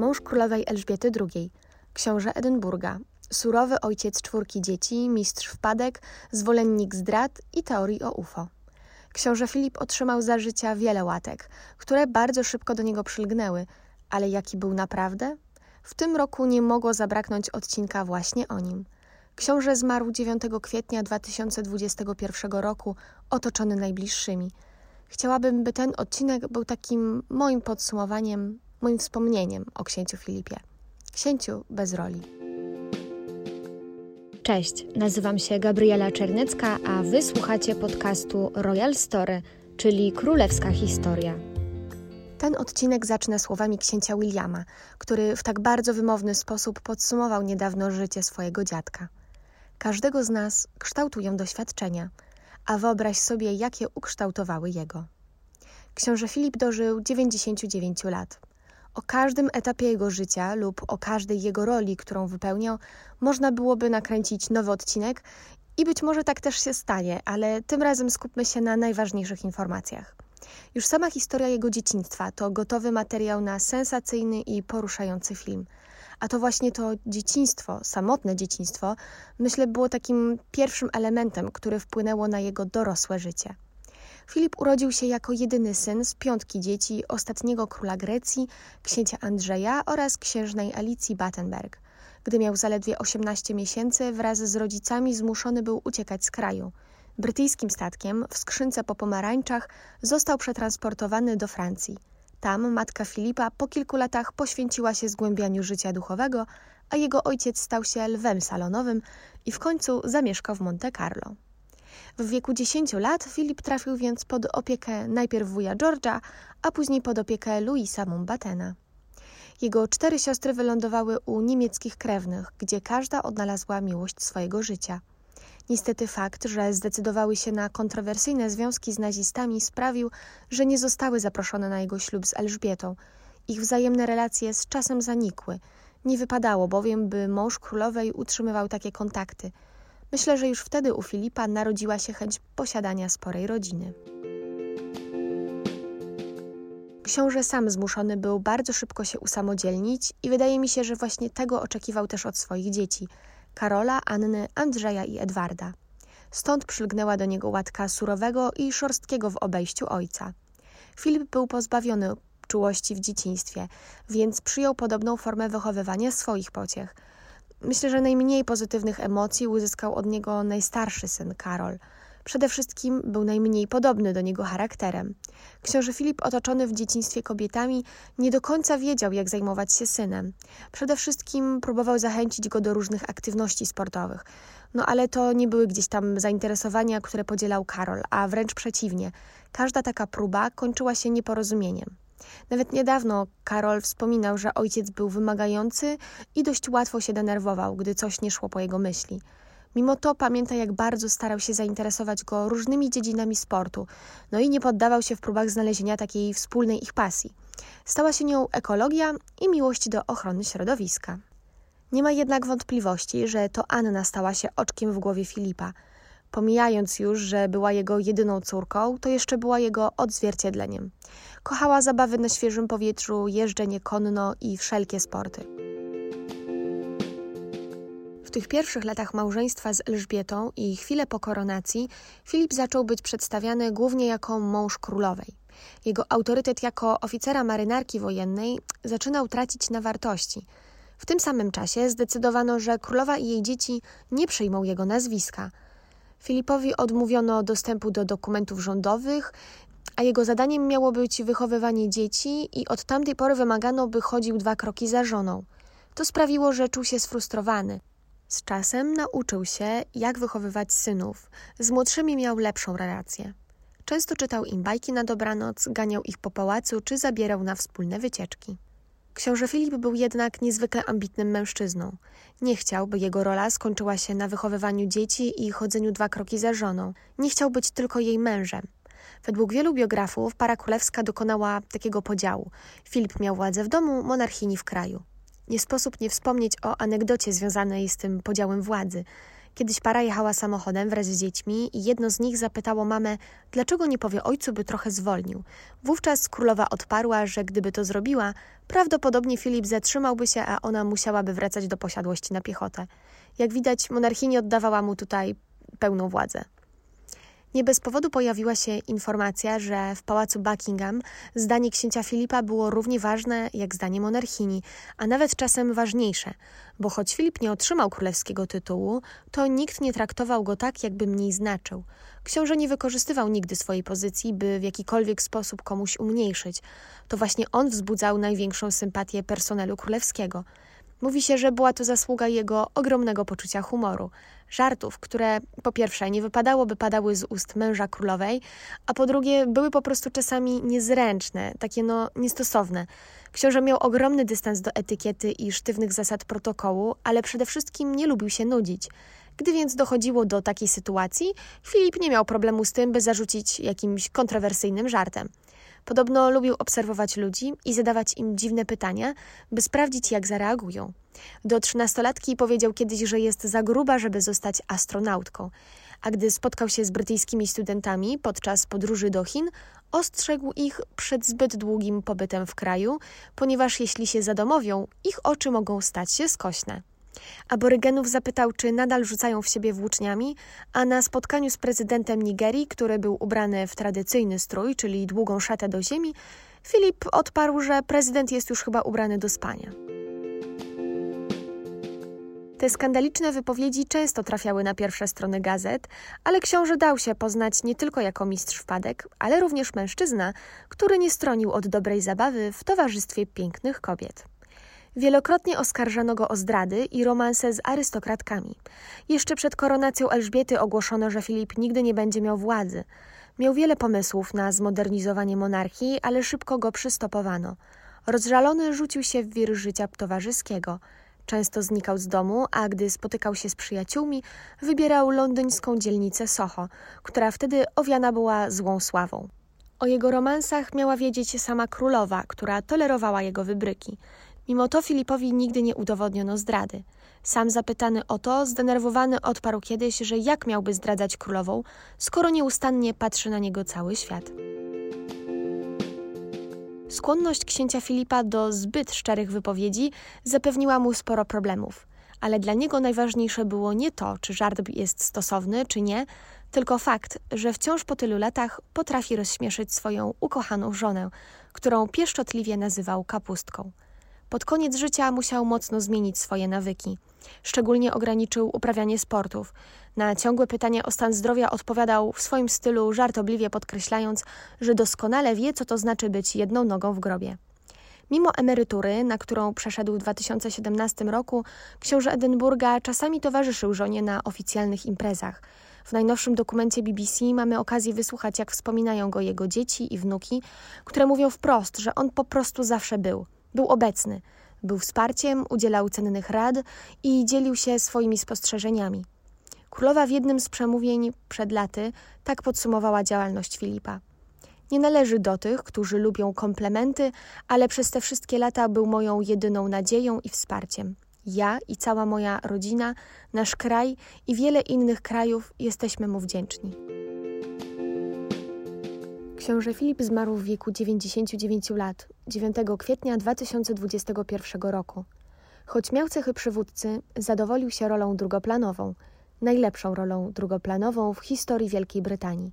mąż królowej Elżbiety II, książę Edynburga, surowy ojciec czwórki dzieci, mistrz wpadek, zwolennik zdrad i teorii o UFO. Książę Filip otrzymał za życia wiele łatek, które bardzo szybko do niego przylgnęły, ale jaki był naprawdę? W tym roku nie mogło zabraknąć odcinka właśnie o nim. Książę zmarł 9 kwietnia 2021 roku, otoczony najbliższymi. Chciałabym, by ten odcinek był takim moim podsumowaniem, moim wspomnieniem o księciu Filipie. Księciu bez roli. Cześć, nazywam się Gabriela Czernycka, a wysłuchacie podcastu Royal Story, czyli Królewska Historia. Ten odcinek zacznę słowami księcia Williama, który w tak bardzo wymowny sposób podsumował niedawno życie swojego dziadka. Każdego z nas kształtują doświadczenia, a wyobraź sobie, jakie ukształtowały jego. Książę Filip dożył 99 lat. O każdym etapie jego życia lub o każdej jego roli, którą wypełniał, można byłoby nakręcić nowy odcinek i być może tak też się stanie, ale tym razem skupmy się na najważniejszych informacjach. Już sama historia jego dzieciństwa to gotowy materiał na sensacyjny i poruszający film. A to właśnie to dzieciństwo, samotne dzieciństwo, myślę, było takim pierwszym elementem, który wpłynęło na jego dorosłe życie. Filip urodził się jako jedyny syn z piątki dzieci ostatniego króla Grecji, księcia Andrzeja oraz księżnej Alicji Battenberg. Gdy miał zaledwie 18 miesięcy, wraz z rodzicami zmuszony był uciekać z kraju. Brytyjskim statkiem w skrzynce po pomarańczach został przetransportowany do Francji. Tam matka Filipa po kilku latach poświęciła się zgłębianiu życia duchowego, a jego ojciec stał się lwem salonowym i w końcu zamieszkał w Monte Carlo. W wieku 10 lat Filip trafił więc pod opiekę najpierw wuja George'a, a później pod opiekę Louisa Mountbattena. Jego cztery siostry wylądowały u niemieckich krewnych, gdzie każda odnalazła miłość swojego życia. Niestety fakt, że zdecydowały się na kontrowersyjne związki z nazistami sprawił, że nie zostały zaproszone na jego ślub z Elżbietą. Ich wzajemne relacje z czasem zanikły. Nie wypadało bowiem, by mąż królowej utrzymywał takie kontakty – Myślę, że już wtedy u Filipa narodziła się chęć posiadania sporej rodziny. Książę sam zmuszony był bardzo szybko się usamodzielnić i wydaje mi się, że właśnie tego oczekiwał też od swoich dzieci Karola, Anny, Andrzeja i Edwarda. Stąd przylgnęła do niego łatka surowego i szorstkiego w obejściu ojca. Filip był pozbawiony czułości w dzieciństwie, więc przyjął podobną formę wychowywania swoich pociech – Myślę, że najmniej pozytywnych emocji uzyskał od niego najstarszy syn Karol. Przede wszystkim był najmniej podobny do niego charakterem. Książę Filip, otoczony w dzieciństwie kobietami, nie do końca wiedział, jak zajmować się synem. Przede wszystkim próbował zachęcić go do różnych aktywności sportowych. No ale to nie były gdzieś tam zainteresowania, które podzielał Karol, a wręcz przeciwnie. Każda taka próba kończyła się nieporozumieniem. Nawet niedawno Karol wspominał, że ojciec był wymagający i dość łatwo się denerwował, gdy coś nie szło po jego myśli. Mimo to pamięta, jak bardzo starał się zainteresować go różnymi dziedzinami sportu, no i nie poddawał się w próbach znalezienia takiej wspólnej ich pasji. Stała się nią ekologia i miłość do ochrony środowiska. Nie ma jednak wątpliwości, że to Anna stała się oczkiem w głowie Filipa. Pomijając już, że była jego jedyną córką, to jeszcze była jego odzwierciedleniem. Kochała zabawy na świeżym powietrzu, jeżdżenie konno i wszelkie sporty. W tych pierwszych latach małżeństwa z Elżbietą i chwilę po koronacji Filip zaczął być przedstawiany głównie jako mąż królowej. Jego autorytet jako oficera marynarki wojennej zaczynał tracić na wartości. W tym samym czasie zdecydowano, że królowa i jej dzieci nie przyjmą jego nazwiska. Filipowi odmówiono dostępu do dokumentów rządowych, a jego zadaniem miało być wychowywanie dzieci i od tamtej pory wymagano, by chodził dwa kroki za żoną. To sprawiło, że czuł się sfrustrowany. Z czasem nauczył się, jak wychowywać synów. Z młodszymi miał lepszą relację. Często czytał im bajki na dobranoc, ganiał ich po pałacu czy zabierał na wspólne wycieczki. Książę Filip był jednak niezwykle ambitnym mężczyzną. Nie chciał, by jego rola skończyła się na wychowywaniu dzieci i chodzeniu dwa kroki za żoną. Nie chciał być tylko jej mężem. Według wielu biografów para królewska dokonała takiego podziału. Filip miał władzę w domu, monarchini w kraju. Nie sposób nie wspomnieć o anegdocie związanej z tym podziałem władzy. Kiedyś para jechała samochodem wraz z dziećmi i jedno z nich zapytało mamę, dlaczego nie powie ojcu, by trochę zwolnił. Wówczas królowa odparła, że gdyby to zrobiła, prawdopodobnie Filip zatrzymałby się, a ona musiałaby wracać do posiadłości na piechotę. Jak widać, monarchini oddawała mu tutaj pełną władzę. Nie bez powodu pojawiła się informacja, że w pałacu Buckingham zdanie księcia Filipa było równie ważne jak zdanie monarchini, a nawet czasem ważniejsze, bo choć Filip nie otrzymał królewskiego tytułu, to nikt nie traktował go tak, jakby mniej znaczył. Książę nie wykorzystywał nigdy swojej pozycji, by w jakikolwiek sposób komuś umniejszyć. To właśnie on wzbudzał największą sympatię personelu królewskiego. Mówi się, że była to zasługa jego ogromnego poczucia humoru, żartów, które po pierwsze nie wypadałoby padały z ust męża królowej, a po drugie były po prostu czasami niezręczne, takie no niestosowne. Książę miał ogromny dystans do etykiety i sztywnych zasad protokołu, ale przede wszystkim nie lubił się nudzić. Gdy więc dochodziło do takiej sytuacji, Filip nie miał problemu z tym, by zarzucić jakimś kontrowersyjnym żartem. Podobno lubił obserwować ludzi i zadawać im dziwne pytania, by sprawdzić, jak zareagują. Do trzynastolatki powiedział kiedyś, że jest za gruba, żeby zostać astronautką. A gdy spotkał się z brytyjskimi studentami podczas podróży do Chin, ostrzegł ich przed zbyt długim pobytem w kraju, ponieważ jeśli się zadomowią, ich oczy mogą stać się skośne. Aborygenów zapytał, czy nadal rzucają w siebie włóczniami, a na spotkaniu z prezydentem Nigerii, który był ubrany w tradycyjny strój, czyli długą szatę do ziemi, Filip odparł, że prezydent jest już chyba ubrany do spania. Te skandaliczne wypowiedzi często trafiały na pierwsze strony gazet, ale książę dał się poznać nie tylko jako mistrz wpadek, ale również mężczyzna, który nie stronił od dobrej zabawy w towarzystwie pięknych kobiet. Wielokrotnie oskarżano go o zdrady i romanse z arystokratkami. Jeszcze przed koronacją Elżbiety ogłoszono, że Filip nigdy nie będzie miał władzy. Miał wiele pomysłów na zmodernizowanie monarchii, ale szybko go przystopowano. Rozżalony rzucił się w wir życia towarzyskiego. Często znikał z domu, a gdy spotykał się z przyjaciółmi, wybierał londyńską dzielnicę Soho, która wtedy owiana była złą sławą. O jego romansach miała wiedzieć sama królowa, która tolerowała jego wybryki. Mimo to Filipowi nigdy nie udowodniono zdrady. Sam zapytany o to, zdenerwowany odparł kiedyś, że jak miałby zdradzać królową, skoro nieustannie patrzy na niego cały świat. Skłonność księcia Filipa do zbyt szczerych wypowiedzi zapewniła mu sporo problemów, ale dla niego najważniejsze było nie to, czy żart jest stosowny, czy nie, tylko fakt, że wciąż po tylu latach potrafi rozśmieszyć swoją ukochaną żonę, którą pieszczotliwie nazywał kapustką. Pod koniec życia musiał mocno zmienić swoje nawyki. Szczególnie ograniczył uprawianie sportów. Na ciągłe pytania o stan zdrowia odpowiadał w swoim stylu żartobliwie podkreślając, że doskonale wie, co to znaczy być jedną nogą w grobie. Mimo emerytury, na którą przeszedł w 2017 roku, książę Edynburga czasami towarzyszył żonie na oficjalnych imprezach. W najnowszym dokumencie BBC mamy okazję wysłuchać, jak wspominają go jego dzieci i wnuki, które mówią wprost, że on po prostu zawsze był – był obecny, był wsparciem, udzielał cennych rad i dzielił się swoimi spostrzeżeniami. Królowa w jednym z przemówień przed laty tak podsumowała działalność Filipa. Nie należy do tych, którzy lubią komplementy, ale przez te wszystkie lata był moją jedyną nadzieją i wsparciem. Ja i cała moja rodzina, nasz kraj i wiele innych krajów jesteśmy mu wdzięczni. Książę Filip zmarł w wieku 99 lat, 9 kwietnia 2021 roku. Choć miał cechy przywódcy, zadowolił się rolą drugoplanową, najlepszą rolą drugoplanową w historii Wielkiej Brytanii.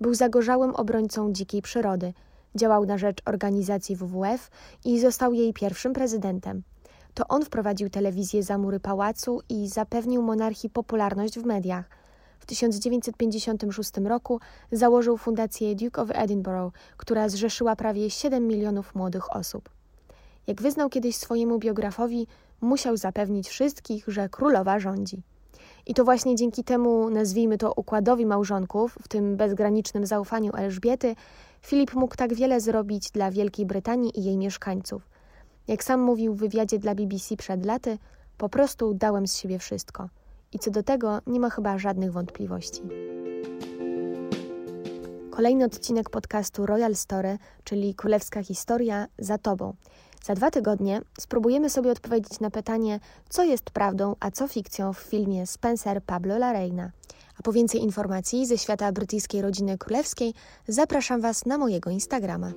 Był zagorzałym obrońcą dzikiej przyrody, działał na rzecz organizacji WWF i został jej pierwszym prezydentem. To on wprowadził telewizję za mury pałacu i zapewnił monarchii popularność w mediach – 1956 roku założył fundację Duke of Edinburgh, która zrzeszyła prawie 7 milionów młodych osób. Jak wyznał kiedyś swojemu biografowi, musiał zapewnić wszystkich, że królowa rządzi. I to właśnie dzięki temu, nazwijmy to układowi małżonków, w tym bezgranicznym zaufaniu Elżbiety, Filip mógł tak wiele zrobić dla Wielkiej Brytanii i jej mieszkańców. Jak sam mówił w wywiadzie dla BBC przed laty, po prostu dałem z siebie wszystko. I co do tego nie ma chyba żadnych wątpliwości. Kolejny odcinek podcastu Royal Story, czyli Królewska Historia, za Tobą. Za dwa tygodnie spróbujemy sobie odpowiedzieć na pytanie, co jest prawdą, a co fikcją w filmie Spencer Pablo Larreina. A po więcej informacji ze świata brytyjskiej rodziny królewskiej zapraszam Was na mojego Instagrama.